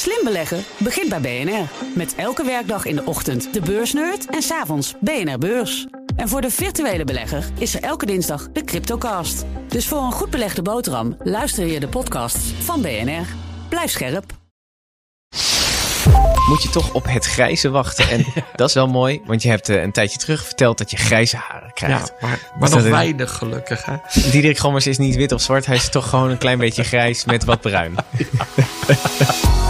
Slim beleggen begint bij BNR. Met elke werkdag in de ochtend de beursnerd en s'avonds BNR Beurs. En voor de virtuele belegger is er elke dinsdag de Cryptocast. Dus voor een goed belegde boterham luister je de podcasts van BNR. Blijf scherp. Moet je toch op het grijze wachten. En dat is wel mooi, want je hebt eh, een tijdje terug verteld dat je grijze haren krijgt. Ja, maar, maar nog weinig gelukkig. Hè? Diederik Gommers is niet wit of zwart, hij is toch gewoon een klein beetje grijs met wat bruin.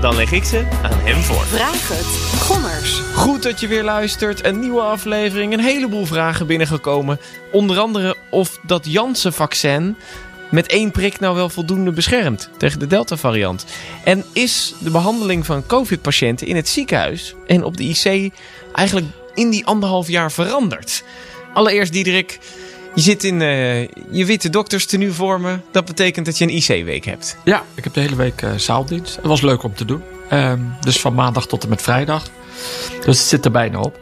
Dan leg ik ze aan hem voor. Vraag het. Gommers. Goed dat je weer luistert. Een nieuwe aflevering. Een heleboel vragen binnengekomen. Onder andere of dat Janssen-vaccin met één prik nou wel voldoende beschermt tegen de Delta-variant. En is de behandeling van COVID-patiënten in het ziekenhuis en op de IC eigenlijk in die anderhalf jaar veranderd? Allereerst, Diederik, je zit in eh, je witte dokterstenu voor me. Dat betekent dat je een IC-week hebt. Ja, ik heb de hele week eh, zaaldienst. Het was leuk om te doen. Ehm, dus van maandag tot en met vrijdag. Dus het zit er bijna op.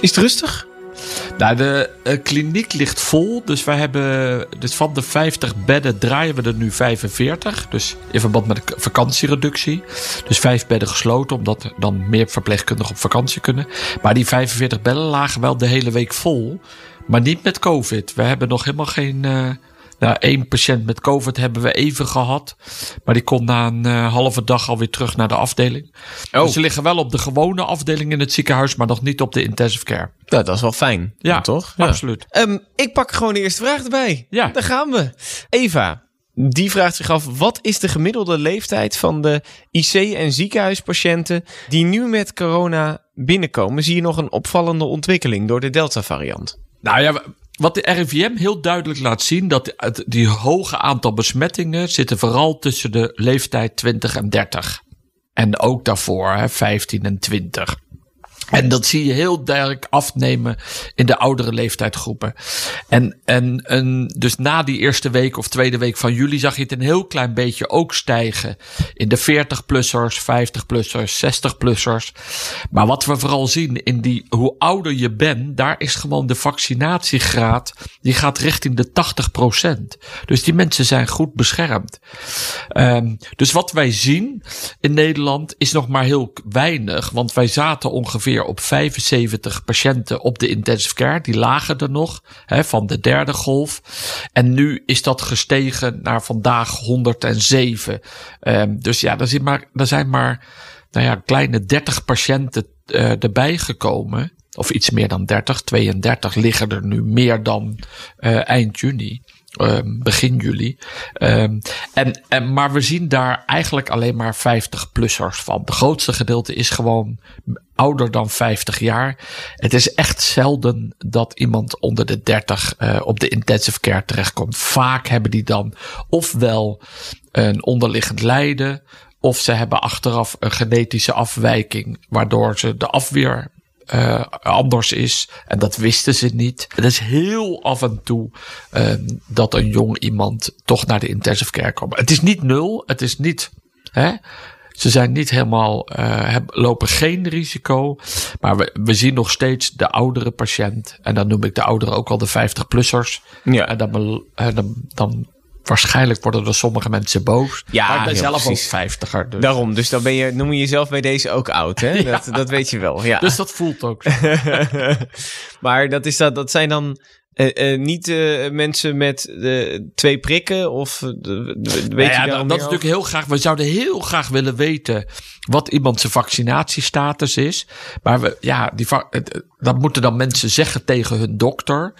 Is het rustig? Nou, de eh, kliniek ligt vol. Dus wij hebben. Dus van de 50 bedden draaien we er nu 45. Dus in verband met de vakantiereductie. Dus vijf bedden gesloten, omdat dan meer verpleegkundigen op vakantie kunnen. Maar die 45 bedden lagen wel de hele week vol. Maar niet met COVID. We hebben nog helemaal geen. eh, nou, één patiënt met COVID hebben we even gehad. Maar die kon na een eh, halve dag alweer terug naar de afdeling. Oh. Dus ze liggen wel op de gewone afdeling in het ziekenhuis, maar nog niet op de intensive care. Nou, dat is wel fijn. Ja, dan toch? Ja. absoluut. Ehm, ik pak gewoon de eerste vraag erbij. Ja. Daar gaan we. Eva, die vraagt zich af: wat is de gemiddelde leeftijd van de IC- en ziekenhuispatiënten die nu met corona binnenkomen? Zie je nog een opvallende ontwikkeling door de Delta-variant? Nou ja, wat de RIVM heel duidelijk laat zien, dat die hoge aantal besmettingen zitten vooral tussen de leeftijd 20 en 30. En ook daarvoor, hè, 15 en 20. En dat zie je heel duidelijk afnemen in de oudere leeftijdsgroepen. En, en, dus na die eerste week of tweede week van juli zag je het een heel klein beetje ook stijgen. In de 40-plussers, 50-plussers, 60-plussers. Maar wat we vooral zien in die, hoe ouder je bent, daar is gewoon de vaccinatiegraad, die gaat richting de 80%. Dus die mensen zijn goed beschermd. Ehm, dus wat wij zien in Nederland is nog maar heel weinig. Want wij zaten ongeveer op 75 patiënten op de intensive care. Die lagen er nog hè, van de derde golf. En nu is dat gestegen naar vandaag 107. Ehm, dus ja, er zijn maar, er zijn maar nou ja, kleine 30 patiënten eh, erbij gekomen. Of iets meer dan 30. 32 liggen er nu meer dan eh, eind juni. Ehm, begin juli. Ehm, en, en, maar we zien daar eigenlijk alleen maar 50-plussers van. Het grootste gedeelte is gewoon ouder dan 50 jaar. Het is echt zelden dat iemand onder de 30 eh, op de intensive care terechtkomt. Vaak hebben die dan ofwel een onderliggend lijden. Of ze hebben achteraf een genetische afwijking, waardoor ze de afweer eh, anders is. En dat wisten ze niet. Het is heel af en toe eh, dat een jong iemand toch naar de intensive care komt. Het is niet nul. Het is niet. Hè? Ze zijn niet helemaal, heb- lopen geen risico. Maar we, we zien nog steeds de oudere patiënt. En dan noem ik de ouderen ook al de 50-plussers. Ja. En dan, dan waarschijnlijk worden er sommige mensen boos. Ja, maar ik ben zelf precies. ook 50er. Dus, Daarom, dus dan ben je, noem je jezelf bij deze ook oud, hè? Dat, dat weet je wel. Ja. dus dat voelt ook zo. maar dat, is dat, dat zijn dan eh, eh, niet eh, mensen met twee prikken? Of weet Nou je ja, dat, is natuurlijk heel graag. We zouden heel graag willen weten wat iemand zijn vaccinatiestatus is. Maar we, ja, die, dat moeten dan mensen zeggen tegen hun dokter.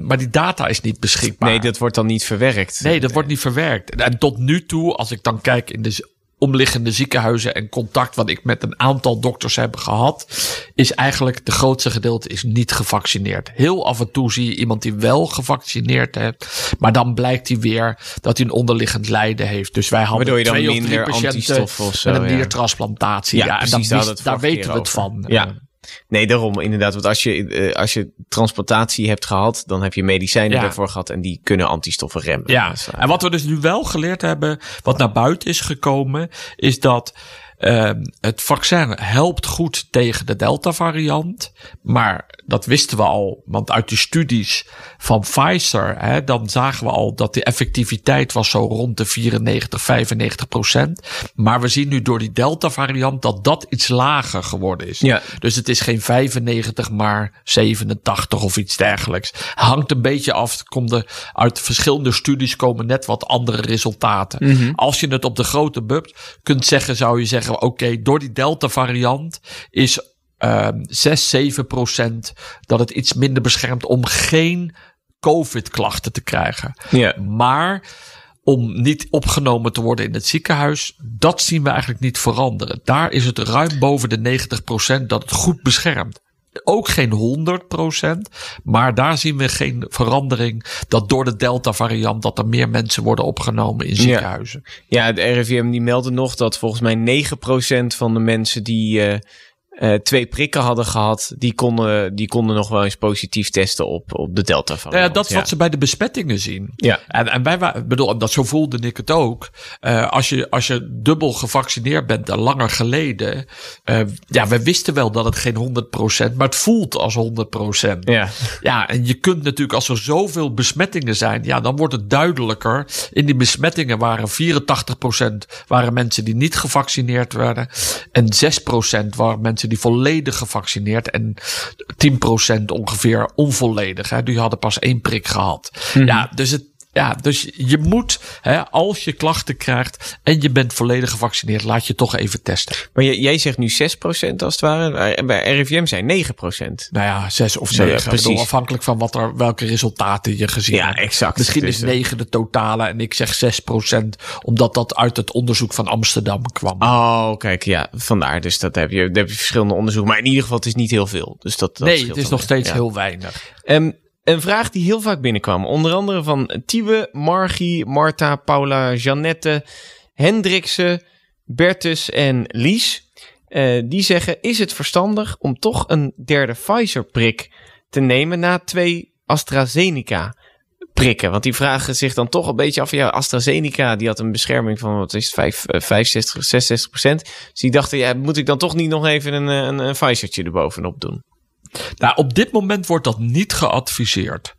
Maar die data is niet beschikbaar. Nee, dat wordt dan niet verwerkt. Nee, dat wordt niet verwerkt. En tot nu toe, als ik dan kijk in de omliggende ziekenhuizen en contact wat ik met een aantal dokters heb gehad, is eigenlijk de grootste gedeelte is niet gevaccineerd. Heel af en toe zie je iemand die wel gevaccineerd heeft, maar dan blijkt hij weer dat hij een onderliggend lijden heeft. Dus wij hadden Waardoor je dan twee of drie minder patiënten zo, met een ja. niertransplantatie. Ja, Ja, en precies, daar weten we het van. Ja. Eh, Nee, daarom inderdaad. Want als je, uh, als je transplantatie hebt gehad, dan heb je medicijnen Ja. daarvoor gehad en die kunnen antistoffen remmen. Ja, uh, en wat we dus nu wel geleerd hebben, wat naar buiten is gekomen, is dat ehm, het vaccin helpt goed tegen de Delta-variant. Maar dat wisten we al, want uit die studies van Pfizer, hè, dan zagen we al dat de effectiviteit was zo rond de 94, 95 procent. Maar we zien nu door die Delta-variant dat dat iets lager geworden is. Ja. Dus het is geen 95, maar 87 of iets dergelijks. Hangt een beetje af. Komt er uit verschillende studies komen net wat andere resultaten. Als je het op de grote bub kunt zeggen, zou je zeggen: oké, door die Delta-variant is ehm 6, 7 procent dat het iets minder beschermt om geen COVID-klachten te krijgen. Maar om niet opgenomen te worden in het ziekenhuis, dat zien we eigenlijk niet veranderen. Daar is het ruim boven de 90% dat het goed beschermt. Ook geen 100%, maar daar zien we geen verandering dat door de Delta-variant dat er meer mensen worden opgenomen in ziekenhuizen. ja, het RIVM die meldde nog dat volgens mij 9% van de mensen die eh, eh, twee prikken hadden gehad, die konden, die konden nog wel eens positief testen op, op de Delta Nou variant. ja, dat is wat ze bij de besmettingen zien. Ja. En, en wij, bedoel, dat zo voelde ik het ook. Eh, als, je, als je dubbel gevaccineerd bent en langer geleden. eh, ja, we wisten wel dat het geen 100%, maar het voelt als 100%. Ja. Ja, en je kunt natuurlijk, als er zoveel besmettingen zijn, ja, dan wordt het duidelijker. In die besmettingen waren 84% waren mensen die niet gevaccineerd werden. En 6% waren mensen die volledig gevaccineerd. En 10% ongeveer onvolledig. Hè. Die hadden pas één prik gehad. Ja, dus het. Ja, dus je moet, hè, als je klachten krijgt en je bent volledig gevaccineerd, laat je toch even testen. Maar jij, jij zegt nu 6% als het ware. En bij RIVM zijn 9%. Nou ja, zes of Ja, zeven. ja, Ik bedoel, precies. afhankelijk van wat er, welke resultaten je gezien Ja, hebt. exact. Misschien Dus, is eh, 9 de totale en ik zeg 6% omdat dat uit het onderzoek van Amsterdam kwam. Oh, kijk, ja, vandaar. Dus dat heb je, daar heb je verschillende onderzoeken. Maar in ieder geval, het is niet heel veel. Dus dat, dat nee, het is nog steeds Ja. heel weinig. Ehm, een vraag die heel vaak binnenkwam. Onder andere van Tiwe, Margie, Marta, Paula, Jeannette, Hendrikse, Bertus en Lies. Eh, die zeggen, is het verstandig om toch een derde Pfizer-prik te nemen na twee AstraZeneca prikken? Want die vragen zich dan toch een beetje af. Ja, AstraZeneca die had een bescherming van, wat is het, vijf- eh, 65, 66 procent. Dus die dachten, ja, moet ik dan toch niet nog even een, eh, een, een Pfizertje erbovenop doen? Nou, op dit moment wordt dat niet geadviseerd.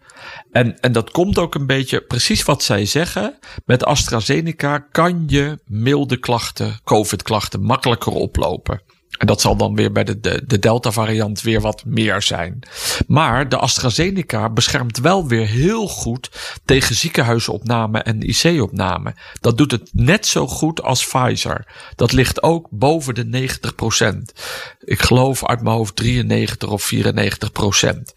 En, en dat komt ook een beetje precies wat zij zeggen. Met AstraZeneca kan je milde klachten, COVID-klachten, makkelijker oplopen. En dat zal dan weer bij de, de, de Delta-variant weer wat meer zijn. Maar de AstraZeneca beschermt wel weer heel goed tegen ziekenhuisopname en IC-opname. Dat doet het net zo goed als Pfizer. Dat ligt ook boven de 90% Ik geloof uit mijn hoofd 93 of 94 procent.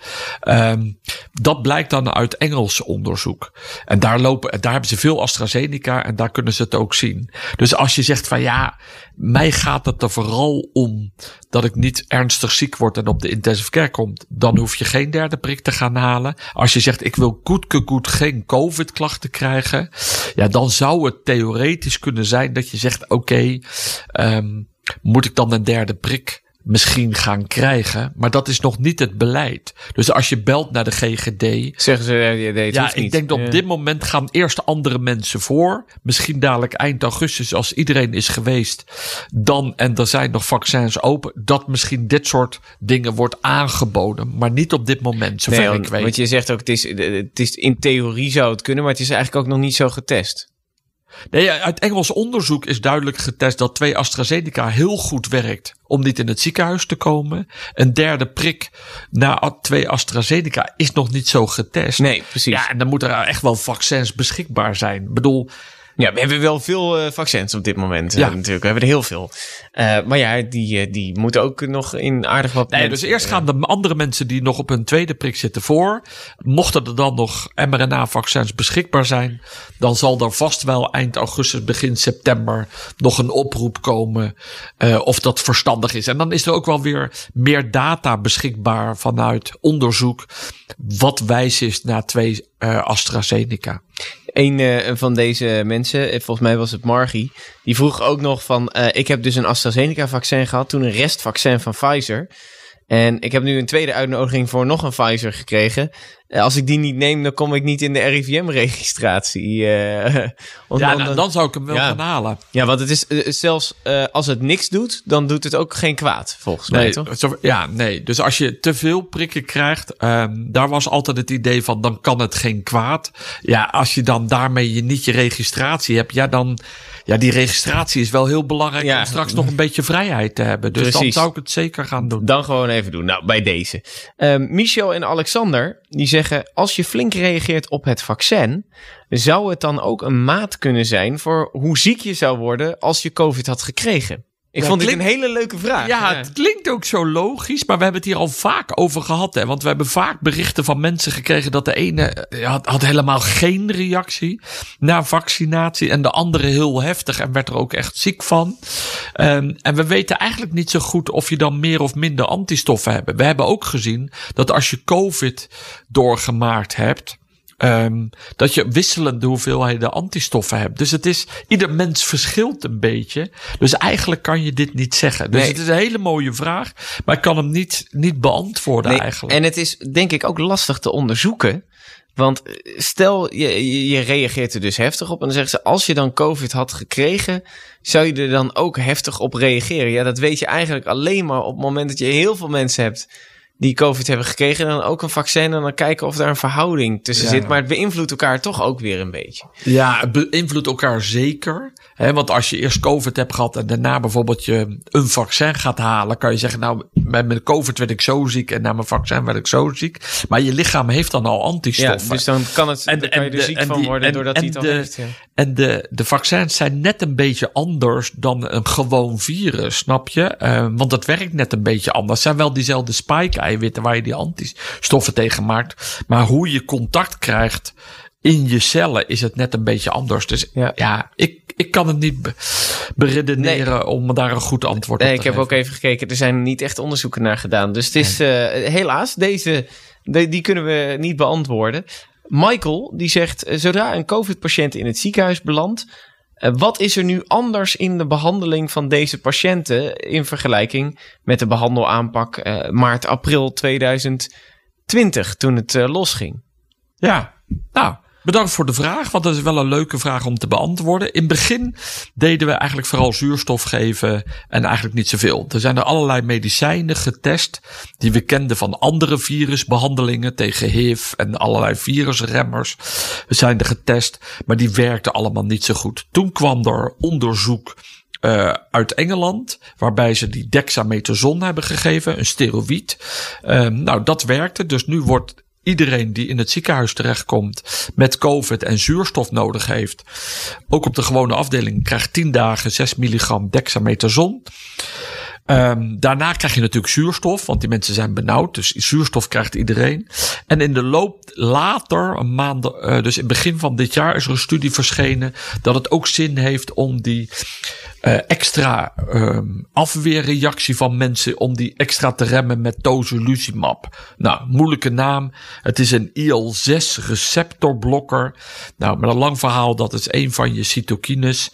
dat blijkt dan uit Engels onderzoek. En daar, lopen, daar hebben ze veel AstraZeneca en daar kunnen ze het ook zien. Dus als je zegt van ja, mij gaat het er vooral om dat ik niet ernstig ziek word en op de intensive care komt, dan hoef je geen derde prik te gaan halen. Als je zegt ik wil goed goed geen COVID klachten krijgen, ja, dan zou het theoretisch kunnen zijn dat je zegt oké, ehm, moet ik dan een derde prik misschien gaan krijgen. Maar dat is nog niet het beleid. Dus als je belt naar de GGD. Zeggen ze, nee, het Ja, ik niet. denk dat op dit moment gaan eerst andere mensen voor. Misschien dadelijk eind augustus, als iedereen is geweest. Dan, en er zijn nog vaccins open. Dat misschien dit soort dingen wordt aangeboden. Maar niet op dit moment, zover Nee, ik weet. want je zegt ook, het is, het is in theorie zou het kunnen, maar het is eigenlijk ook nog niet zo getest. Nee, uit Engels onderzoek is duidelijk getest dat twee AstraZeneca heel goed werkt om niet in het ziekenhuis te komen. Een derde prik na twee AstraZeneca is nog niet zo getest. Nee, precies. Ja, en dan moeten er echt wel vaccins beschikbaar zijn. Ik bedoel, Ja, we hebben wel veel eh, vaccins op dit moment. eh, Ja. natuurlijk. We hebben er heel veel. Eh, maar ja, die, die moeten ook nog in aardig wat Nee, dus mensen- eerst gaan de andere mensen die nog op hun tweede prik zitten voor. Mochten er dan nog mRNA-vaccins beschikbaar zijn, dan zal er vast wel eind augustus, begin september nog een oproep komen of dat verstandig is. En dan is er ook wel weer meer data beschikbaar vanuit onderzoek wat wijs is na twee eh, AstraZeneca. Een eh, van deze mensen, eh, volgens mij was het Margie, die vroeg ook nog van... ik heb dus een AstraZeneca-vaccin gehad, toen een restvaccin van Pfizer. En ik heb nu een tweede uitnodiging voor nog een Pfizer gekregen. Eh, Als ik die niet neem, dan kom ik niet in de RIVM-registratie. eh, Ja, dan- nou, dan- zou ik hem wel Ja. gaan halen. ja, want het is eh, zelfs als het niks doet, dan doet het ook geen kwaad, volgens mij, toch? zo- ja, nee. Dus als je te veel prikken krijgt, ehm, daar was altijd het idee van, dan kan het geen kwaad. Ja, als je dan daarmee je niet je registratie hebt, ja, dan, ja, die registratie is wel heel belangrijk Ja. om straks nog een beetje vrijheid te hebben. Dus dan zou ik het zeker gaan doen. Dan gewoon even doen. Nou, bij deze. Ehm, Michel en Alexander, die zeggen... als je flink reageert op het vaccin... zou het dan ook een maat kunnen zijn... voor hoe ziek je zou worden als je COVID had gekregen? Ik Ja, vond dit klinkt- een hele leuke vraag. Ja, het klinkt ook zo logisch, maar we hebben het hier al vaak over gehad. Hè? Want we hebben vaak berichten van mensen gekregen dat de ene eh, had, had helemaal geen reactie na vaccinatie en de andere heel heftig en werd er ook echt ziek van. Ehm, en we weten eigenlijk niet zo goed of je dan meer of minder antistoffen hebt. We hebben ook gezien dat als je COVID doorgemaakt hebt, Ehm, dat je wisselende hoeveelheden antistoffen hebt. Dus het is, ieder mens verschilt een beetje. Dus eigenlijk kan je dit niet zeggen. Dus Nee. het is een hele mooie vraag, maar ik kan hem niet, niet beantwoorden Nee, eigenlijk. En het is denk ik ook lastig te onderzoeken. Want eh, stel, je, je, je reageert er dus heftig op. En dan zeggen ze, als je dan COVID had gekregen, zou je er dan ook heftig op reageren? Ja, dat weet je eigenlijk alleen maar op het moment dat je heel veel mensen hebt die COVID hebben gekregen. En dan ook een vaccin en dan kijken of daar een verhouding tussen Ja. zit. Maar het beïnvloedt elkaar toch ook weer een beetje. Ja, het beïnvloedt elkaar zeker. Hè, want als je eerst COVID hebt gehad en daarna bijvoorbeeld je een vaccin gaat halen, kan je zeggen, nou, met mijn COVID werd ik zo ziek en na mijn vaccin werd ik zo ziek. Maar je lichaam heeft dan al Ja, antistoffen. dus dan kan, het, En- dan kan je er de- ziek van die- worden en- doordat hij het al de- heeft. Ja. En de, de vaccins zijn net een beetje anders dan een gewoon virus, snap je? Eh, want dat werkt net een beetje anders. Het zijn wel diezelfde spike-eiwitten waar je die antistoffen tegen maakt. Maar hoe je contact krijgt in je cellen is het net een beetje anders. Dus Ja. ja, ik, ik kan het niet be- beredeneren om daar een goed antwoord Nee, op ik te heb geven. ook even gekeken. Er zijn niet echt onderzoeken naar gedaan. Dus het is eh, helaas, deze, de- die kunnen we niet beantwoorden. Michael, die zegt, eh, zodra een COVID-patiënt in het ziekenhuis belandt, wat is er nu anders in de behandeling van deze patiënten in vergelijking met de behandelaanpak eh, maart, april 2020, toen het eh, losging? Ja, nou, bedankt voor de vraag, want dat is wel een leuke vraag om te beantwoorden. In het begin deden we eigenlijk vooral zuurstof geven en eigenlijk niet zoveel. Er zijn er allerlei medicijnen getest die we kenden van andere virusbehandelingen tegen HIV en allerlei virusremmers. Zijn er getest, maar die werkten allemaal niet zo goed. Toen kwam er onderzoek eh, uit Engeland, waarbij ze die dexamethason hebben gegeven, een steroïd. Ehm, nou, dat werkte. Dus nu wordt iedereen die in het ziekenhuis terechtkomt met COVID en zuurstof nodig heeft, ook op de gewone afdeling, krijgt 10 dagen 6 milligram dexamethason. Ehm, daarna krijg je natuurlijk zuurstof, want die mensen zijn benauwd. Dus zuurstof krijgt iedereen. En in de loop later, een maand, eh, dus in het begin van dit jaar, is er een studie verschenen dat het ook zin heeft om die eh, extra ehm, afweerreactie van mensen, om die extra te remmen met tocilizumab. Nou, moeilijke naam. Het is een IL-6 receptorblokker. Nou, met een lang verhaal, dat is een van je cytokines.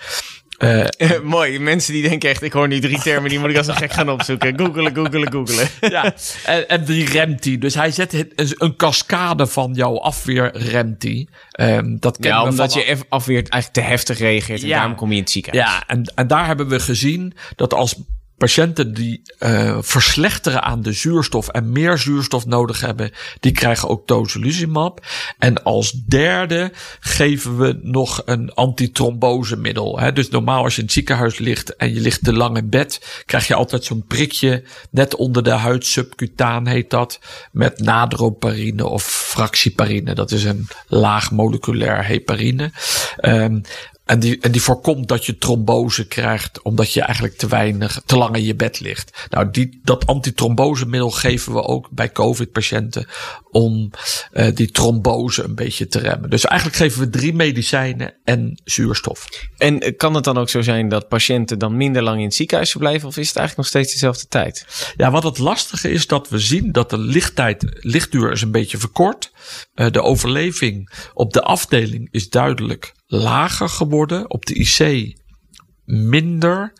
Eh, Mooi, mensen die denken echt, ik hoor nu drie termen, die moet ik als een gek gaan opzoeken. Googelen, googelen, googelen. ja, en, en die remt die. Dus hij zet een, een cascade van jouw afweer remt die. Ehm, dat Ja, omdat van- je eff- afweer eigenlijk te heftig reageert en Ja. daarom kom je in het ziekenhuis. Ja, en, en daar hebben we gezien dat als patiënten die eh, verslechteren aan de zuurstof en meer zuurstof nodig hebben, die krijgen ook tocilizumab. En als derde geven we nog een antitrombosemiddel. Hè. Dus normaal als je in het ziekenhuis ligt en je ligt te lang in bed, krijg je altijd zo'n prikje net onder de huid, subcutaan heet dat, met nadroparine of fractieparine. Dat is een laag moleculair heparine. Ehm, en die, en die voorkomt dat je trombose krijgt, omdat je eigenlijk te weinig, te lang in je bed ligt. Nou, die, dat antitrombosemiddel geven we ook bij COVID-patiënten om eh, die trombose een beetje te remmen. Dus eigenlijk geven we drie medicijnen en zuurstof. En eh, kan het dan ook zo zijn dat patiënten dan minder lang in het ziekenhuis verblijven? Of is het eigenlijk nog steeds dezelfde tijd? Ja, wat het lastige is dat we zien dat de lichttijd, lichtduur is een beetje verkort. Eh, de overleving op de afdeling is duidelijk lager geworden. Op de IC minder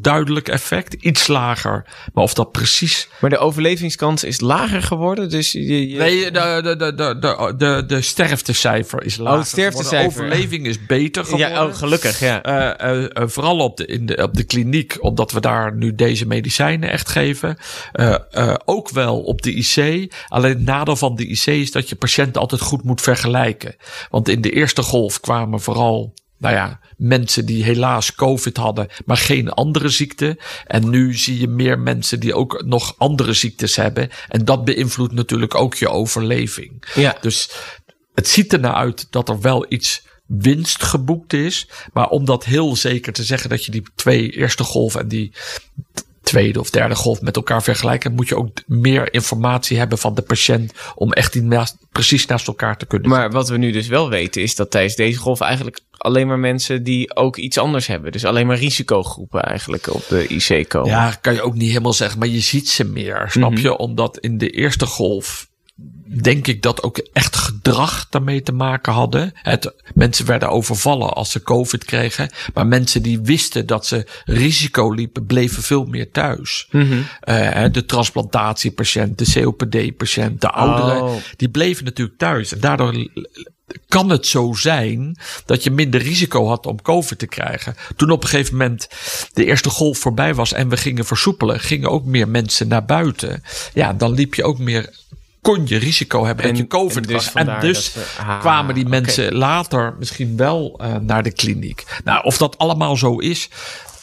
duidelijk effect. Iets lager. Maar of dat precies... Maar de overlevingskans is lager geworden, dus je... je- Nee, de, de, de, de, de, de, sterftecijfer is lager. Oh, sterftecijfer. De overleving is beter geworden. ja, oh, gelukkig, ja. Eh, eh, eh, vooral op de, in de, op de kliniek, omdat we daar nu deze medicijnen echt geven. Ook wel op de IC. Alleen het nadeel van de IC is dat je patiënten altijd goed moet vergelijken. Want in de eerste golf kwamen vooral. Nou ja, mensen die helaas COVID hadden, maar geen andere ziekte. En nu zie je meer mensen die ook nog andere ziektes hebben. En dat beïnvloedt natuurlijk ook je overleving. Ja. Dus het ziet er naar uit dat er wel iets winst geboekt is. Maar om dat heel zeker te zeggen dat je die twee eerste golf en die tweede of derde golf met elkaar vergelijkt, moet je ook meer informatie hebben van de patiënt om echt die naast, precies naast elkaar te kunnen. Maar wat we nu dus wel weten is dat tijdens deze golf eigenlijk alleen maar mensen die ook iets anders hebben. Dus alleen maar risicogroepen eigenlijk op de IC komen. Ja, kan je ook niet helemaal zeggen, maar je ziet ze meer, snap Mhm. je? Omdat in de eerste golf denk ik dat ook echt gedrag daarmee te maken hadden. Het, mensen werden overvallen als ze COVID kregen, maar mensen die wisten dat ze risico liepen, bleven veel meer thuis. Mhm. Eh, de transplantatiepatiënt, de COPD-patiënt, de ouderen, Oh. die bleven natuurlijk thuis. En daardoor kan het zo zijn dat je minder risico had om COVID te krijgen. Toen op een gegeven moment de eerste golf voorbij was en we gingen versoepelen, gingen ook meer mensen naar buiten. Ja, dan liep je ook meer, kon je risico hebben dat je COVID en dus was. En dus ze- ah, kwamen die mensen later misschien wel eh, naar de kliniek. Nou, of dat allemaal zo is,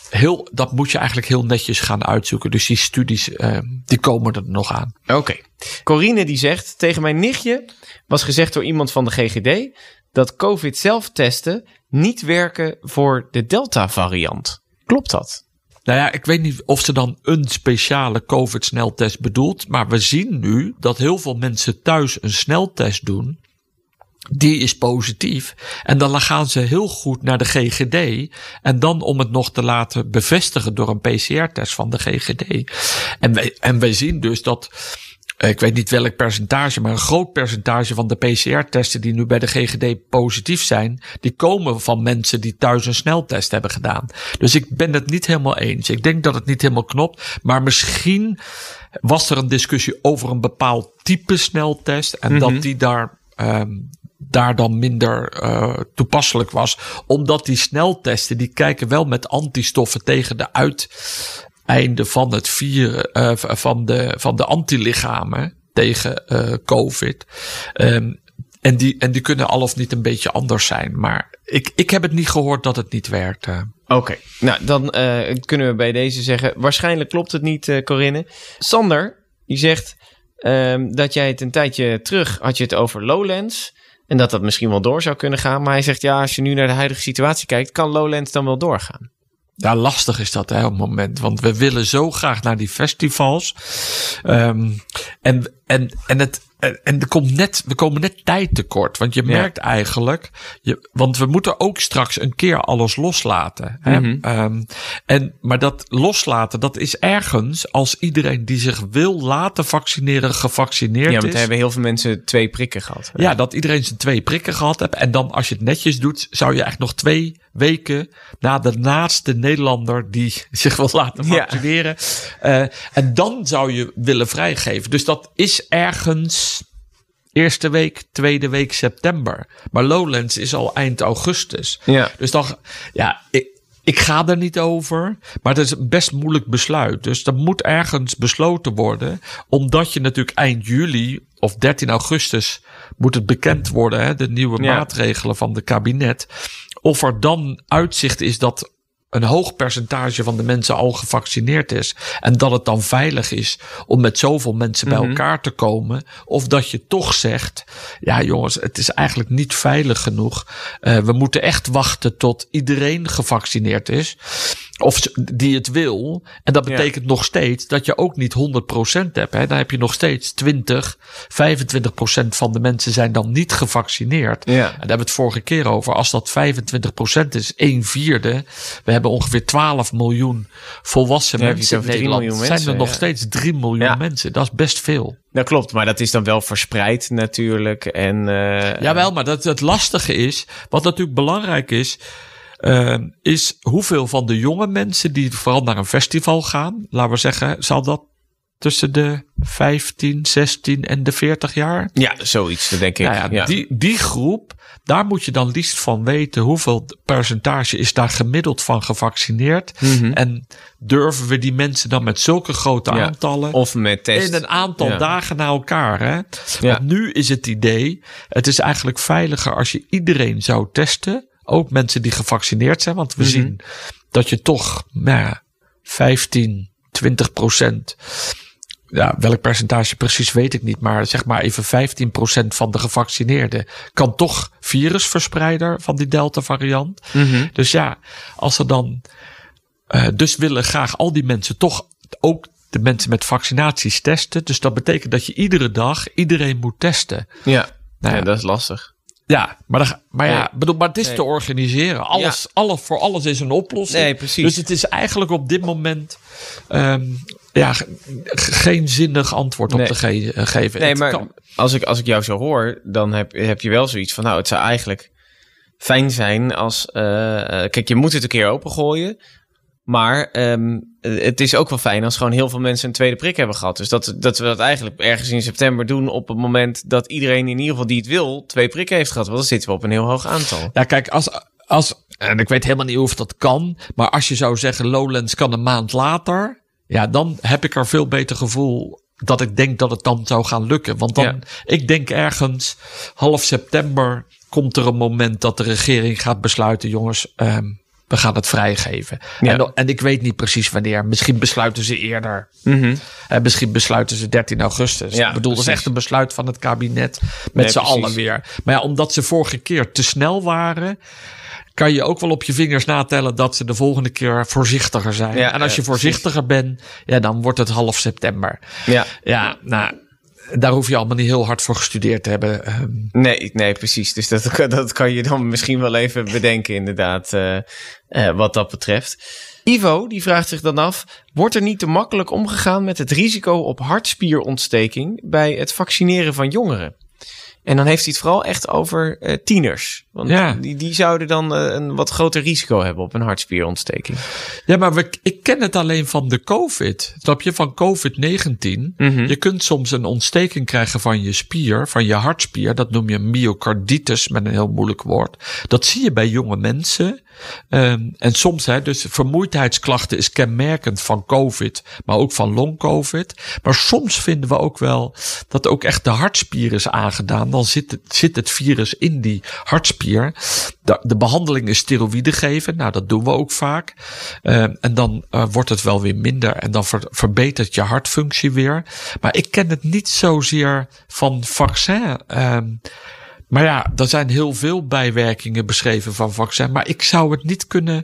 heel, dat moet je eigenlijk heel netjes gaan uitzoeken. Dus die studies, eh, die komen er nog aan. Oké. Corine die zegt, tegen mijn nichtje was gezegd door iemand van de GGD dat COVID zelftesten niet werken voor de Delta variant. Klopt dat? Nou ja, ik weet niet of ze dan een speciale COVID-sneltest bedoelt. Maar we zien nu dat heel veel mensen thuis een sneltest doen. Die is positief. En dan gaan ze heel goed naar de GGD. En dan om het nog te laten bevestigen door een PCR-test van de GGD. En wij, en wij zien dus dat. Ik weet niet welk percentage, maar een groot percentage van de PCR-testen die nu bij de GGD positief zijn, die komen van mensen die thuis een sneltest hebben gedaan. Dus ik ben het niet helemaal eens. Ik denk dat het niet helemaal klopt, maar misschien was er een discussie over een bepaald type sneltest en dat die daar ehm, daar dan minder eh, toepasselijk was. Omdat die sneltesten, die kijken wel met antistoffen tegen de uiteinden van het vieren, eh, van, de, van de antilichamen tegen eh, COVID. Ehm, en, die, en die kunnen al of niet een beetje anders zijn. Maar ik, ik heb het niet gehoord dat het niet werkt. eh. Oké, nou dan kunnen we bij deze zeggen, waarschijnlijk klopt het niet, Corinne. Sander, die zegt ehm, dat jij het een tijdje terug had je het over Lowlands. En dat dat misschien wel door zou kunnen gaan. Maar hij zegt, ja, als je nu naar de huidige situatie kijkt, kan Lowlands dan wel doorgaan? Ja, lastig is dat hè, op het moment. Want we willen zo graag naar die festivals. Ehm, en, en, en, het, en en er komt net, we komen net tijd tekort. Want je merkt eigenlijk, je, want we moeten ook straks een keer alles loslaten. Hè? Mhm. Ehm, en, maar dat loslaten, dat is ergens als iedereen die zich wil laten vaccineren, gevaccineerd Ja, want is. hebben heel veel mensen twee prikken gehad. Ja, dat iedereen zijn twee prikken gehad heeft. En dan als je het netjes doet, zou je eigenlijk nog twee weken na de naaste Nederlander die zich wil laten Ja. vaccineren. eh, en dan zou je willen vrijgeven. Dus dat is ergens eerste week, tweede week september. Maar Lowlands is al eind augustus. Ja. Dus dan, ja, ik, ik ga er niet over. Maar het is een best moeilijk besluit. Dus dat moet ergens besloten worden. Omdat je natuurlijk eind juli of 13 augustus moet het bekend worden. Hè, de nieuwe Ja. maatregelen van de kabinet. Of er dan uitzicht is dat een hoog percentage van de mensen al gevaccineerd is. En dat het dan veilig is om met zoveel mensen bij elkaar te komen. Of dat je toch zegt, ja jongens, het is eigenlijk niet veilig genoeg. Eh, we moeten echt wachten tot iedereen gevaccineerd is. Of die het wil. En dat Ja. betekent nog steeds dat je ook niet 100% hebt. Hè. Dan heb je nog steeds 20, 25% van de mensen zijn dan niet gevaccineerd. Ja. En daar hebben we het vorige keer over. Als dat 25% is, 1 vierde. We hebben ongeveer 12 miljoen volwassen mensen in over 3 Nederland. zijn mensen, er nog steeds 3 miljoen mensen. Dat is best veel. Dat klopt, maar dat is dan wel verspreid natuurlijk. En, eh, Jawel, maar dat, het lastige is, wat natuurlijk belangrijk is. Eh, is hoeveel van de jonge mensen die vooral naar een festival gaan, laten we zeggen, zal dat tussen de 15, 16 en de 40 jaar? Ja, zoiets, dat denk ik. Nou ja, ja. Die, die groep, daar moet je dan liefst van weten hoeveel percentage is daar gemiddeld van gevaccineerd. Mhm. En durven we die mensen dan met zulke grote Ja. aantallen Of met test. in een aantal dagen naar elkaar. Hè? Want nu is het idee, het is eigenlijk veiliger als je iedereen zou testen. Ook mensen die gevaccineerd zijn. Want we Mhm. zien dat je toch nou ja, 15, 20 procent. Ja, welk percentage precies weet ik niet. Maar zeg maar even 15 procent van de gevaccineerden kan toch virusverspreider van die Delta variant. Mhm. Dus ja, als er dan. eh, dus willen graag al die mensen toch ook de mensen met vaccinaties testen. Dus dat betekent dat je iedere dag iedereen moet testen. Ja. Nou ja, ja. dat is lastig. Ja, maar, maar ja, Nee. bedoel, maar het is Nee. te organiseren. Alles, alles, voor alles is een oplossing. Nee, precies. Dus het is eigenlijk op dit moment ehm, ja, ge- ge- geen zinnig antwoord op te ge- eh, geven. Nee, Het maar kan- als ik, als ik jou zo hoor, dan heb, heb je wel zoiets van, nou, het zou eigenlijk fijn zijn als, eh, eh, kijk, je moet het een keer opengooien, maar ehm, eh, het is ook wel fijn als gewoon heel veel mensen een tweede prik hebben gehad. Dus dat, dat we dat eigenlijk ergens in september doen op het moment dat iedereen in ieder geval die het wil, twee prikken heeft gehad. Want dan zitten we op een heel hoog aantal. Ja, kijk, als, als, en ik weet helemaal niet of dat kan, maar als je zou zeggen Lowlands kan een maand later, ja, dan heb ik er veel beter gevoel dat ik denk dat het dan zou gaan lukken. Want dan, Ja. ik denk ergens half september komt er een moment dat de regering gaat besluiten, jongens, ehm, we gaan het vrijgeven. Ja. En, en ik weet niet precies wanneer. Misschien besluiten ze eerder. Mhm. Eh, misschien besluiten ze 13 augustus. Ja, ik bedoel, dat is echt een besluit van het kabinet met Nee, z'n allen weer. Maar ja, omdat ze vorige keer te snel waren, kan je ook wel op je vingers natellen dat ze de volgende keer voorzichtiger zijn. Ja, en als je voorzichtiger bent, ja, dan wordt het half september. Ja. Ja, nou, daar hoef je allemaal niet heel hard voor gestudeerd te hebben. Ehm, Nee, nee, precies. Dus dat, dat kan je dan misschien wel even bedenken, inderdaad, eh, eh, wat dat betreft. Ivo, die vraagt zich dan af: wordt er niet te makkelijk omgegaan met het risico op hartspierontsteking bij het vaccineren van jongeren? En dan heeft hij het vooral echt over eh, tieners. Want Ja. die, die zouden dan eh, een wat groter risico hebben op een hartspierontsteking. Ja, maar we, ik ken het alleen van de COVID. Snap je? Van COVID-19. Mhm. Je kunt soms een ontsteking krijgen van je spier, van je hartspier. Dat noem je myocarditis met een heel moeilijk woord. Dat zie je bij jonge mensen. Ehm, en soms, hè, dus vermoeidheidsklachten is kenmerkend van COVID, maar ook van long-COVID. Maar soms vinden we ook wel dat ook echt de hartspier is aangedaan. Dan zit het, zit het virus in die hartspier. De, de behandeling is steroïden geven. Nou, dat doen we ook vaak. Ehm, en dan eh, wordt het wel weer minder en dan ver- verbetert je hartfunctie weer. Maar ik ken het niet zozeer van vaccin. Ehm, maar ja, er zijn heel veel bijwerkingen beschreven van vaccin. Maar ik zou het niet kunnen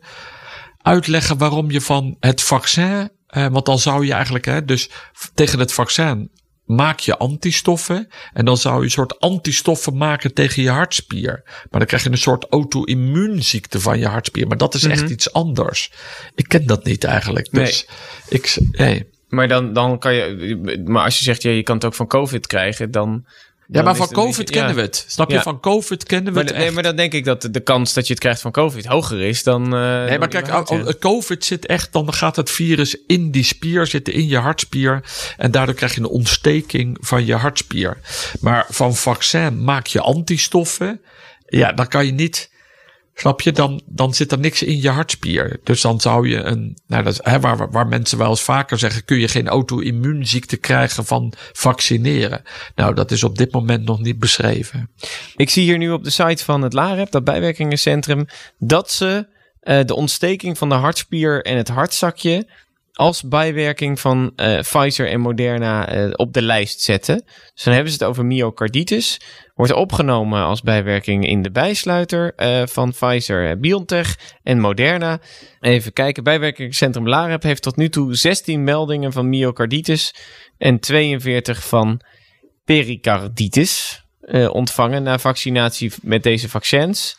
uitleggen waarom je van het vaccin. eh, want dan zou je eigenlijk, hè, dus tegen het vaccin maak je antistoffen. En dan zou je een soort antistoffen maken tegen je hartspier. Maar dan krijg je een soort auto-immuunziekte van je hartspier. Maar dat is echt iets anders. Ik ken dat niet eigenlijk. Dus ik, s- nee. Maar dan, dan kan je. Maar als je zegt, ja, je kan het ook van COVID krijgen, dan. Ja, maar van COVID beetje- kennen ja. we het. Snap je? Ja. Van COVID kennen we Maar, het nee, echt. maar dan denk ik dat de kans dat je het krijgt van COVID hoger is dan. eh, Nee, dan maar kijk, al- ja. al- COVID zit echt, dan gaat het virus in die spier zitten, in je hartspier. En daardoor krijg je een ontsteking van je hartspier. Maar van vaccin maak je antistoffen. Ja, dan kan je niet, snap je, dan, dan zit er niks in je hartspier. Dus dan zou je een, nou dat hè, waar, waar mensen wel eens vaker zeggen, kun je geen auto-immuunziekte krijgen van vaccineren. Nou, dat is op dit moment nog niet beschreven. Ik zie hier nu op de site van het LAREP, dat bijwerkingencentrum, dat ze eh, de ontsteking van de hartspier en het hartzakje als bijwerking van eh, Pfizer en Moderna eh, op de lijst zetten. Dus dan hebben ze het over myocarditis. Wordt opgenomen als bijwerking in de bijsluiter eh, van Pfizer, BioNTech en Moderna. Even kijken, bijwerkingscentrum LAREP heeft tot nu toe 16 meldingen van myocarditis en 42 van pericarditis ontvangen na vaccinatie met deze vaccins.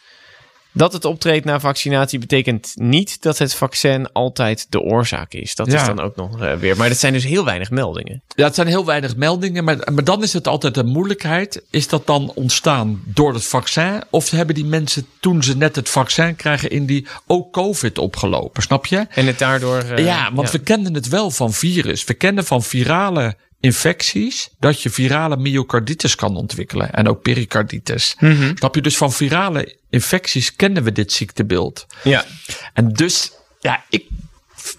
Dat het optreedt na vaccinatie betekent niet dat het vaccin altijd de oorzaak is. Dat is dan ook nog eh, weer. Maar dat zijn dus heel weinig meldingen. Ja, het zijn heel weinig meldingen, maar, maar dan is het altijd een moeilijkheid. Is dat dan ontstaan door het vaccin? Of hebben die mensen toen ze net het vaccin krijgen in die ook COVID opgelopen? Snap je? En het daardoor. eh, ja, want we kennen het wel van virus. We kennen van virale infecties dat je virale myocarditis kan ontwikkelen en ook pericarditis. Snap je? Dus van virale infecties kennen we dit ziektebeeld. ja. En dus, ja, ik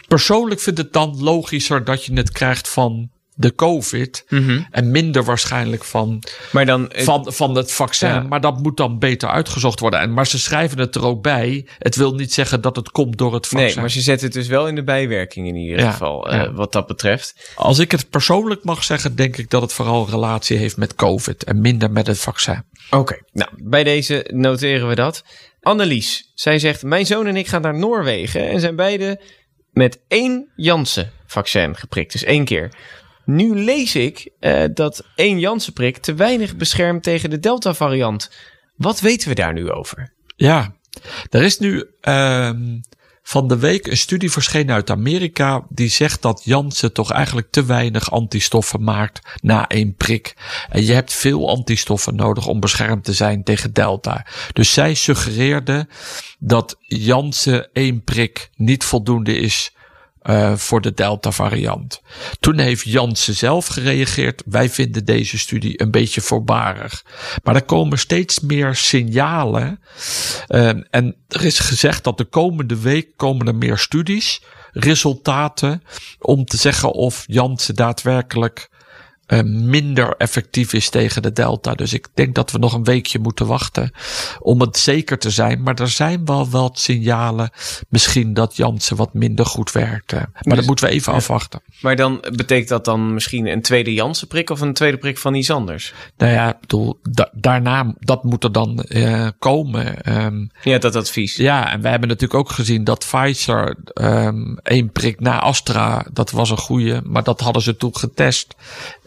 persoonlijk vind het dan logischer dat je het krijgt van de COVID en minder waarschijnlijk van, Maar dan. eh, van, van het vaccin. Ja. Maar dat moet dan beter uitgezocht worden. En, maar ze schrijven het er ook bij. Het wil niet zeggen dat het komt door het vaccin. nee, maar ze zetten het dus wel in de bijwerking in ieder Ja, geval. eh. Wat dat betreft. Als ik het persoonlijk mag zeggen, denk ik dat het vooral relatie heeft met COVID en minder met het vaccin. Oké, nou, bij deze noteren we dat. Annelies, zij zegt: Mijn zoon en ik gaan naar Noorwegen en zijn beide met één Janssen-vaccin geprikt. Dus één keer. Nu lees ik eh, dat één Janssen-prik te weinig beschermt tegen de Delta-variant. Wat weten we daar nu over? Ja, er is nu ehm, van de week een studie verschenen uit Amerika. Die zegt dat Janssen toch eigenlijk te weinig antistoffen maakt na één prik. En je hebt veel antistoffen nodig om beschermd te zijn tegen Delta. Dus zij suggereerde dat Janssen één prik niet voldoende is eh, voor de Delta-variant. Toen heeft Janssen zelf gereageerd. Wij vinden deze studie een beetje voorbarig. Maar er komen steeds meer signalen. Ehm, en er is gezegd dat de komende week komen er meer studies, resultaten, om te zeggen of Janssen daadwerkelijk eh, minder effectief is tegen de Delta. Dus ik denk dat we nog een weekje moeten wachten om het zeker te zijn. Maar er zijn wel wat signalen misschien dat Janssen wat minder goed werkt. eh. Maar dat moeten we even afwachten. Maar dan betekent dat dan misschien een tweede Janssen-prik of een tweede prik van iets anders? Nou ja, ik bedoel, da- daarna, dat moet er dan eh, komen. Ehm, Ja, dat advies. Ja, en we hebben natuurlijk ook gezien dat Pfizer ehm één prik na Astra, dat was een goede, maar dat hadden ze toen getest.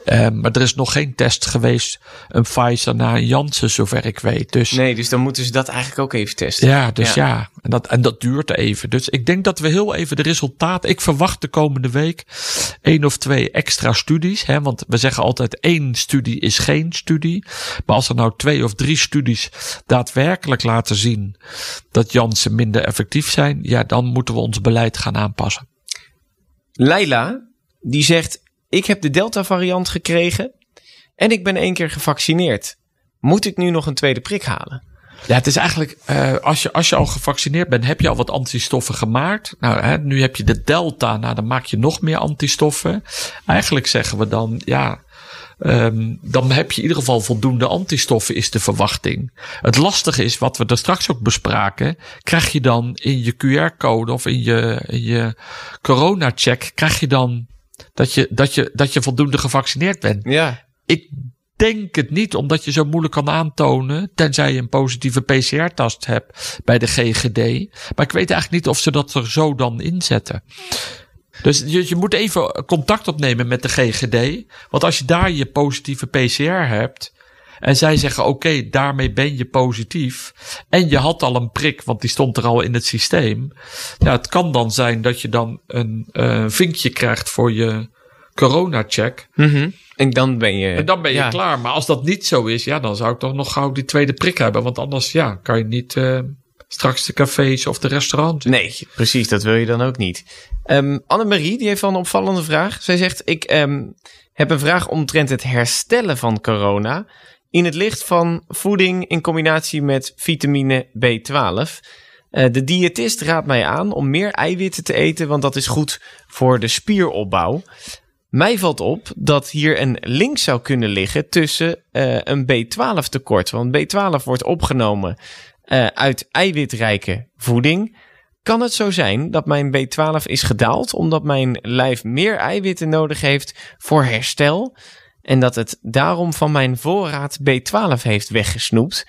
Ehm, maar er is nog geen test geweest, een Pfizer na een Janssen, zover ik weet. Dus Nee, dus dan moeten ze dat eigenlijk ook even testen. ja, dus ja. En, dat, en dat duurt even. Dus ik denk dat we heel even de resultaten. Ik verwacht de komende week één of twee extra studies. Hè, want we zeggen altijd één studie is geen studie. Maar als er nou twee of drie studies daadwerkelijk laten zien dat Janssen minder effectief zijn. Ja, dan moeten we ons beleid gaan aanpassen. Leila, die zegt: Ik heb de Delta-variant gekregen en ik ben één keer gevaccineerd. Moet ik nu nog een tweede prik halen? Ja, het is eigenlijk, eh, als, je, als je al gevaccineerd bent, heb je al wat antistoffen gemaakt. Nou, hè, nu heb je de delta, nou dan maak je nog meer antistoffen. Eigenlijk zeggen we dan, ja, ehm, dan heb je in ieder geval voldoende antistoffen, is de verwachting. Het lastige is, wat we er straks ook bespraken, krijg je dan in je QR-code of in je, in je corona-check, krijg je dan dat je, dat, je, dat je voldoende gevaccineerd bent. Ja. Ik denk het niet, omdat je zo moeilijk kan aantonen, tenzij je een positieve PCR-test hebt bij de GGD. Maar ik weet eigenlijk niet of ze dat er zo dan inzetten. Dus je, je moet even contact opnemen met de GGD. Want als je daar je positieve PCR hebt. En zij zeggen: Oké, daarmee ben je positief. En je had al een prik, want die stond er al in het systeem. Ja, het kan dan zijn dat je dan een eh, vinkje krijgt voor je corona-check. Mhm. En dan ben je. En dan ben je ja. klaar. Maar als dat niet zo is, ja, dan zou ik toch nog gauw die tweede prik hebben. Want anders, ja, kan je niet eh, straks de cafés of de restaurants. Nee, precies, dat wil je dan ook niet. Ehm Annemarie, die heeft wel een opvallende vraag. Zij zegt: Ik ehm, heb een vraag omtrent het herstellen van corona. In het licht van voeding in combinatie met vitamine B12. Eh, de diëtist raadt mij aan om meer eiwitten te eten, want dat is goed voor de spieropbouw. Mij valt op dat hier een link zou kunnen liggen tussen eh, een B12 tekort. Want B12 wordt opgenomen eh, uit eiwitrijke voeding. Kan het zo zijn dat mijn B12 is gedaald omdat mijn lijf meer eiwitten nodig heeft voor herstel? En dat het daarom van mijn voorraad B12 heeft weggesnoept.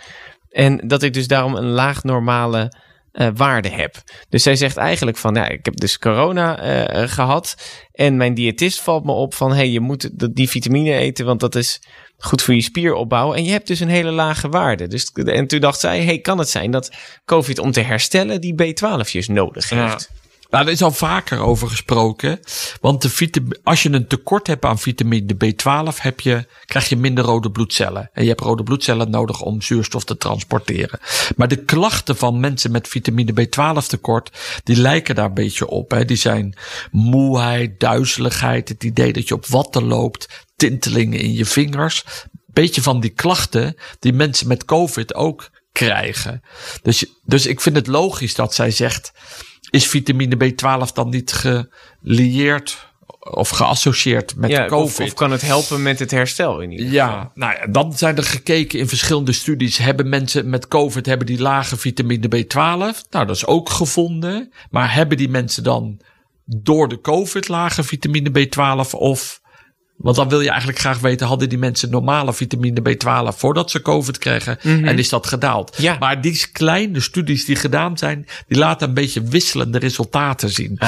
En dat ik dus daarom een laag normale eh, waarde heb. Dus zij zegt eigenlijk van, ja, ik heb dus corona eh, gehad. En mijn diëtist valt me op van, hey, je moet die vitamine eten, want dat is goed voor je spieropbouw. En je hebt dus een hele lage waarde. Dus, en toen dacht zij, hey, kan het zijn dat COVID om te herstellen die B12'jes nodig heeft? Nou, er is al vaker over gesproken. Want de als je een tekort hebt aan vitamine B12, heb je, krijg je minder rode bloedcellen. En je hebt rode bloedcellen nodig om zuurstof te transporteren. Maar de klachten van mensen met vitamine B12 tekort, die lijken daar een beetje op. Hè. Die zijn moeheid, duizeligheid, het idee dat je op watten loopt, tintelingen in je vingers. Beetje van die klachten die mensen met COVID ook krijgen. Dus, dus ik vind het logisch dat zij zegt is vitamine B12 dan niet gelieerd of geassocieerd met Ja, COVID? of, of kan het helpen met het herstel in ieder geval? ja, nou ja, dan zijn er gekeken in verschillende studies. Hebben mensen met COVID hebben die lage vitamine B12? Nou, dat is ook gevonden. Maar hebben die mensen dan door de COVID lage vitamine B12 of want dan wil je eigenlijk graag weten, hadden die mensen normale vitamine B12 voordat ze COVID kregen? En is dat gedaald? Ja. Maar die kleine studies die gedaan zijn, die laten een beetje wisselende resultaten zien.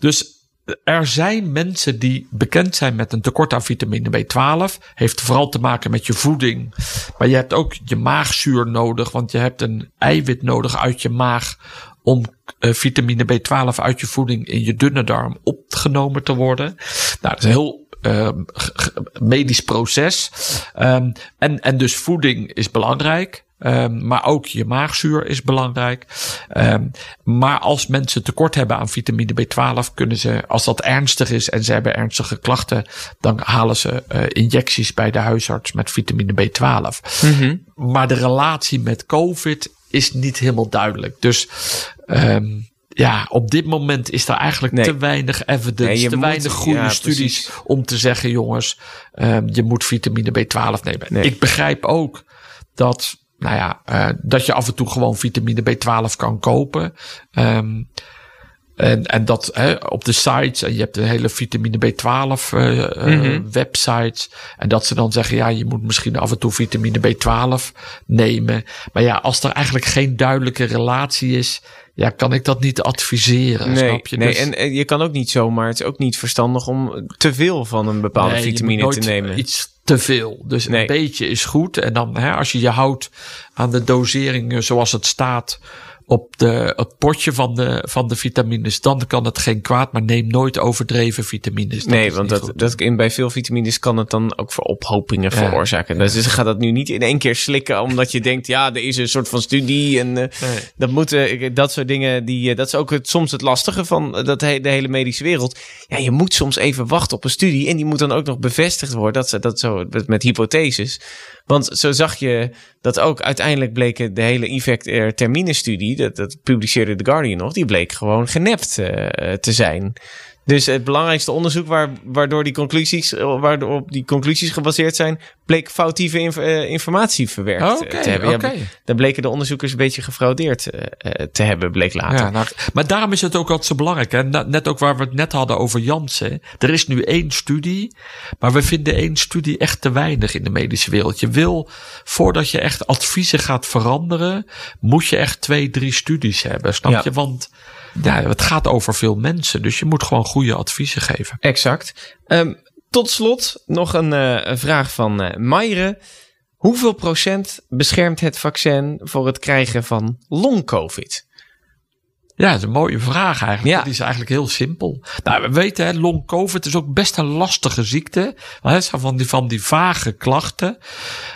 Dus er zijn mensen die bekend zijn met een tekort aan vitamine B12. Heeft vooral te maken met je voeding. Maar je hebt ook je maagzuur nodig, want je hebt een eiwit nodig uit je maag om eh, vitamine B12 uit je voeding in je dunne darm opgenomen te worden. Nou, dat is een heel ehm, g- medisch proces. Ehm, en, en dus voeding is belangrijk. Ehm, maar ook je maagzuur is belangrijk. Ehm, maar als mensen tekort hebben aan vitamine B12, kunnen ze, als dat ernstig is en ze hebben ernstige klachten, dan halen ze eh, injecties bij de huisarts met vitamine B12. Maar de relatie met COVID is niet helemaal duidelijk. Dus ehm, ja, op dit moment is er eigenlijk Nee. te weinig evidence, Nee, te moet- weinig goede ja, studies precies. om te zeggen, jongens, ehm, je moet vitamine B12 nemen. Nee. Ik begrijp ook dat, nou ja, eh, dat je af en toe gewoon vitamine B12 kan kopen. Ehm, en, en dat hè, op de sites, en je hebt een hele vitamine B12 eh, eh, Mhm. websites. En dat ze dan zeggen, ja, je moet misschien af en toe vitamine B12 nemen. Maar ja, als er eigenlijk geen duidelijke relatie is, ja, kan ik dat niet adviseren. Nee, snap je? nee Dus- en, en je kan ook niet zomaar, het is ook niet verstandig om te veel van een bepaalde Nee, vitamine te nemen. Iets te veel. Dus Nee. een beetje is goed. En dan, hè, als je je houdt aan de doseringen zoals het staat op de, het potje van de, van de vitamines, dan kan het geen kwaad. Maar neem nooit overdreven vitamines. Dat nee, want dat, goed. dat in, bij veel vitamines kan het dan ook voor ophopingen Ja. veroorzaken. Dus je gaat dat nu niet in één keer slikken, omdat je denkt, ja, er is een soort van studie en eh, Nee. dat moeten, dat soort dingen, die, eh, dat is ook het, soms het lastige van eh, dat he- de hele medische wereld. Ja, je moet soms even wachten op een studie en die moet dan ook nog bevestigd worden. Dat, ze- dat zo met, met hypotheses. Want zo zag je dat ook uiteindelijk bleken de hele effect er termine studie, dat, dat publiceerde The Guardian nog, die bleek gewoon genept eh, te zijn. Dus het belangrijkste onderzoek waar, waardoor die conclusies, eh, waardoor op die conclusies gebaseerd zijn, bleek foutieve inf- eh, informatie verwerkt eh, te hebben. Ja, oké. daar bleken de onderzoekers een beetje gefraudeerd te hebben, bleek later. Ja, nou, maar daarom is het ook altijd zo belangrijk. Hè? Net ook waar we het net hadden over Janssen. Er is nu één studie, maar we vinden één studie echt te weinig in de medische wereld. Je wil, voordat je echt adviezen gaat veranderen, moet je echt twee, drie studies hebben. Snap Ja. je? Want ja, het gaat over veel mensen, dus je moet gewoon goede adviezen geven. Exact. Ehm, tot slot nog een, eh, vraag van Mayre. Hoeveel procent beschermt het vaccin voor het krijgen van long-covid? Ja, dat is een mooie vraag eigenlijk. Ja. Die is eigenlijk heel simpel. Nou, we weten, hè, long covid is ook best een lastige ziekte. Van die, van die vage klachten.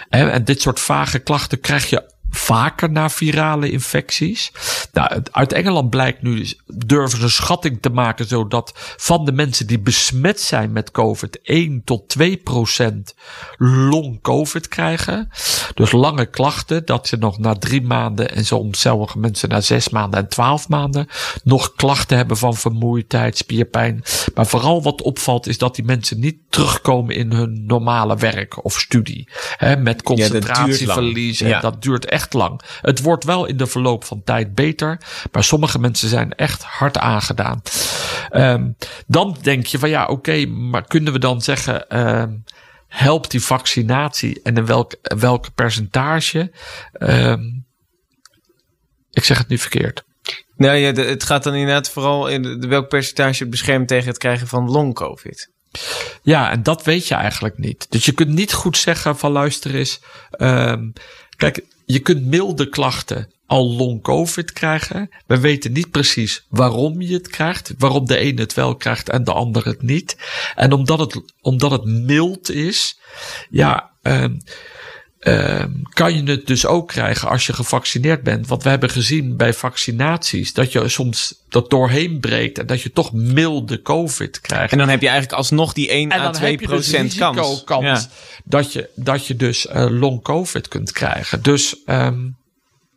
Hè, En dit soort vage klachten krijg je vaker na virale infecties. Nou, uit Engeland blijkt nu, durven ze een schatting te maken, zodat van de mensen die besmet zijn met COVID 1 tot 2 procent long COVID krijgen. Dus lange klachten, dat ze nog na drie maanden en soms sommige mensen na zes maanden en twaalf maanden nog klachten hebben van vermoeidheid, spierpijn. Maar vooral wat opvalt is dat die mensen niet terugkomen in hun normale werk of studie. Hè, met concentratieverlies. en. Dat duurt echt lang. Het wordt wel in de verloop van tijd beter. Maar sommige mensen zijn echt hard aangedaan. Ehm, dan denk je van ja, oké, maar kunnen we dan zeggen. ehm, helpt die vaccinatie en in welk, welk percentage? Ehm, ik zeg het nu verkeerd. Nou ja, de- het gaat dan inderdaad vooral in welk percentage het beschermt tegen het krijgen van long-covid. Ja, en dat weet je eigenlijk niet. Dus je kunt niet goed zeggen van luister eens. Kijk, je kunt milde klachten al long covid krijgen. We weten niet precies waarom je het krijgt. Waarom de een het wel krijgt en de ander het niet. En omdat het, omdat het mild is, ja, ehm, ehm, kan je het dus ook krijgen als je gevaccineerd bent. Want we hebben gezien bij vaccinaties dat je soms dat doorheen breekt en dat je toch milde covid krijgt. En dan heb je eigenlijk alsnog die 1 En à dan 2 heb je dus procent kans. Ja. dat, je, dat je dus eh, long covid kunt krijgen. Dus ehm,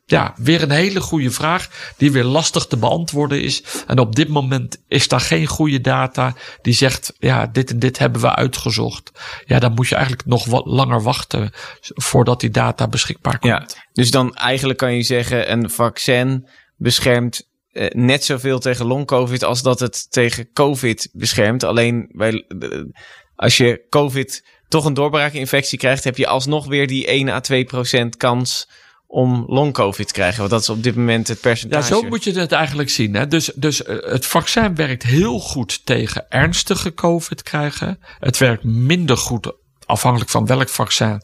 ja, weer een hele goede vraag die weer lastig te beantwoorden is. En op dit moment is daar geen goede data die zegt, ja, dit en dit hebben we uitgezocht. Ja, dan moet je eigenlijk nog wat langer wachten voordat die data beschikbaar komt. Ja, dus dan eigenlijk kan je zeggen: een vaccin beschermt eh, net zoveel tegen long-covid als dat het tegen COVID beschermt. Alleen bij, eh, als je COVID toch een doorbraakinfectie krijgt, heb je alsnog weer die 1 à 2 procent kans om long-covid te krijgen. Want dat is op dit moment het Ja, percentage. zo moet je het eigenlijk zien. Hè? Dus, dus eh, het vaccin werkt heel goed tegen ernstige COVID krijgen. Het werkt minder goed, afhankelijk van welk vaccin,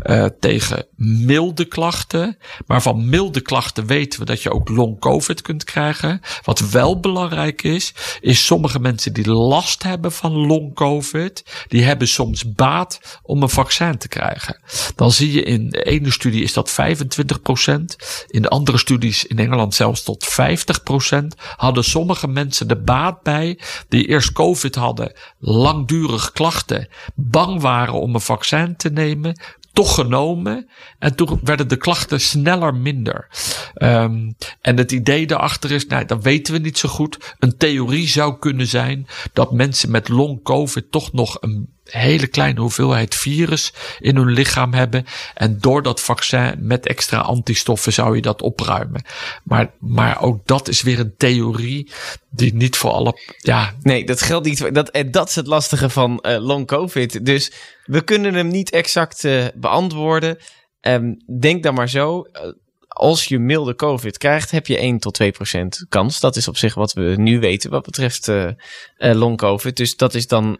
eh, tegen milde klachten. Maar van milde klachten weten we dat je ook long COVID kunt krijgen. Wat wel belangrijk is, is sommige mensen die last hebben van long COVID, die hebben soms baat om een vaccin te krijgen. Dan zie je in de ene studie is dat 25%. In de andere studies in Engeland zelfs tot 50%. Hadden sommige mensen de baat bij die eerst COVID hadden, langdurig klachten, bang waren om een vaccin te nemen, toch genomen. En toen werden de klachten sneller minder. Ehm, en het idee daarachter is, nou, dat weten we niet zo goed. Een theorie zou kunnen zijn dat mensen met long COVID toch nog een hele kleine hoeveelheid virus in hun lichaam hebben. En door dat vaccin met extra antistoffen zou je dat opruimen. Maar, maar ook dat is weer een theorie die niet voor alle, ja, Nee, dat geldt niet. Dat, en dat is het lastige van eh, long COVID. Dus we kunnen hem niet exact eh, beantwoorden. Ehm, denk dan maar zo. eh, als je milde COVID krijgt, heb je 1 tot 2 procent kans. Dat is op zich wat we nu weten wat betreft eh, eh, long COVID. Dus dat is dan.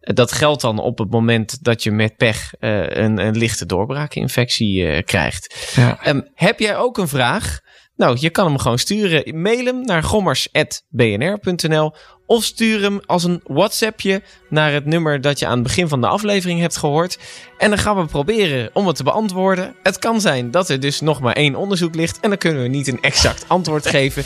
Dat geldt dan op het moment dat je met pech eh, een, een lichte doorbraakinfectie eh, krijgt. ja. Ehm, heb jij ook een vraag? Nou, je kan hem gewoon sturen. Mail hem naar gommers.bnr.nl of stuur hem als een WhatsAppje naar het nummer dat je aan het begin van de aflevering hebt gehoord. En dan gaan we proberen om het te beantwoorden. Het kan zijn dat er dus nog maar één onderzoek ligt en dan kunnen we niet een exact antwoord geven.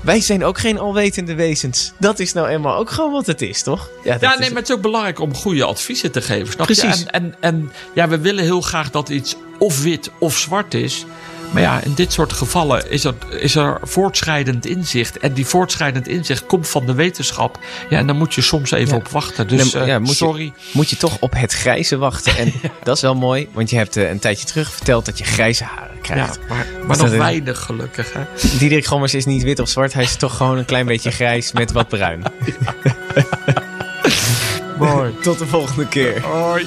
Wij zijn ook geen alwetende wezens. Dat is nou eenmaal ook gewoon wat het is, toch? dat Ja, is- nee, maar het is ook belangrijk om goede adviezen te geven. Snap je? Precies. En, en, en ja, we willen heel graag dat iets of wit of zwart is. Maar ja, in dit soort gevallen is er, is er voortschrijdend inzicht. En die voortschrijdend inzicht komt van de wetenschap. Ja, en dan moet je soms even Ja. op wachten. Dus eh, ja, moet je- sorry. moet je toch op het grijze wachten. En dat is wel mooi, want je hebt eh, een tijdje terug verteld dat je grijze haren Ja, krijgt. maar, maar nog een- weinig gelukkig. Hè? Diederik Gommers is niet wit of zwart, hij is toch gewoon een klein beetje grijs met wat bruin. Mooi. Tot de volgende keer. Hoi.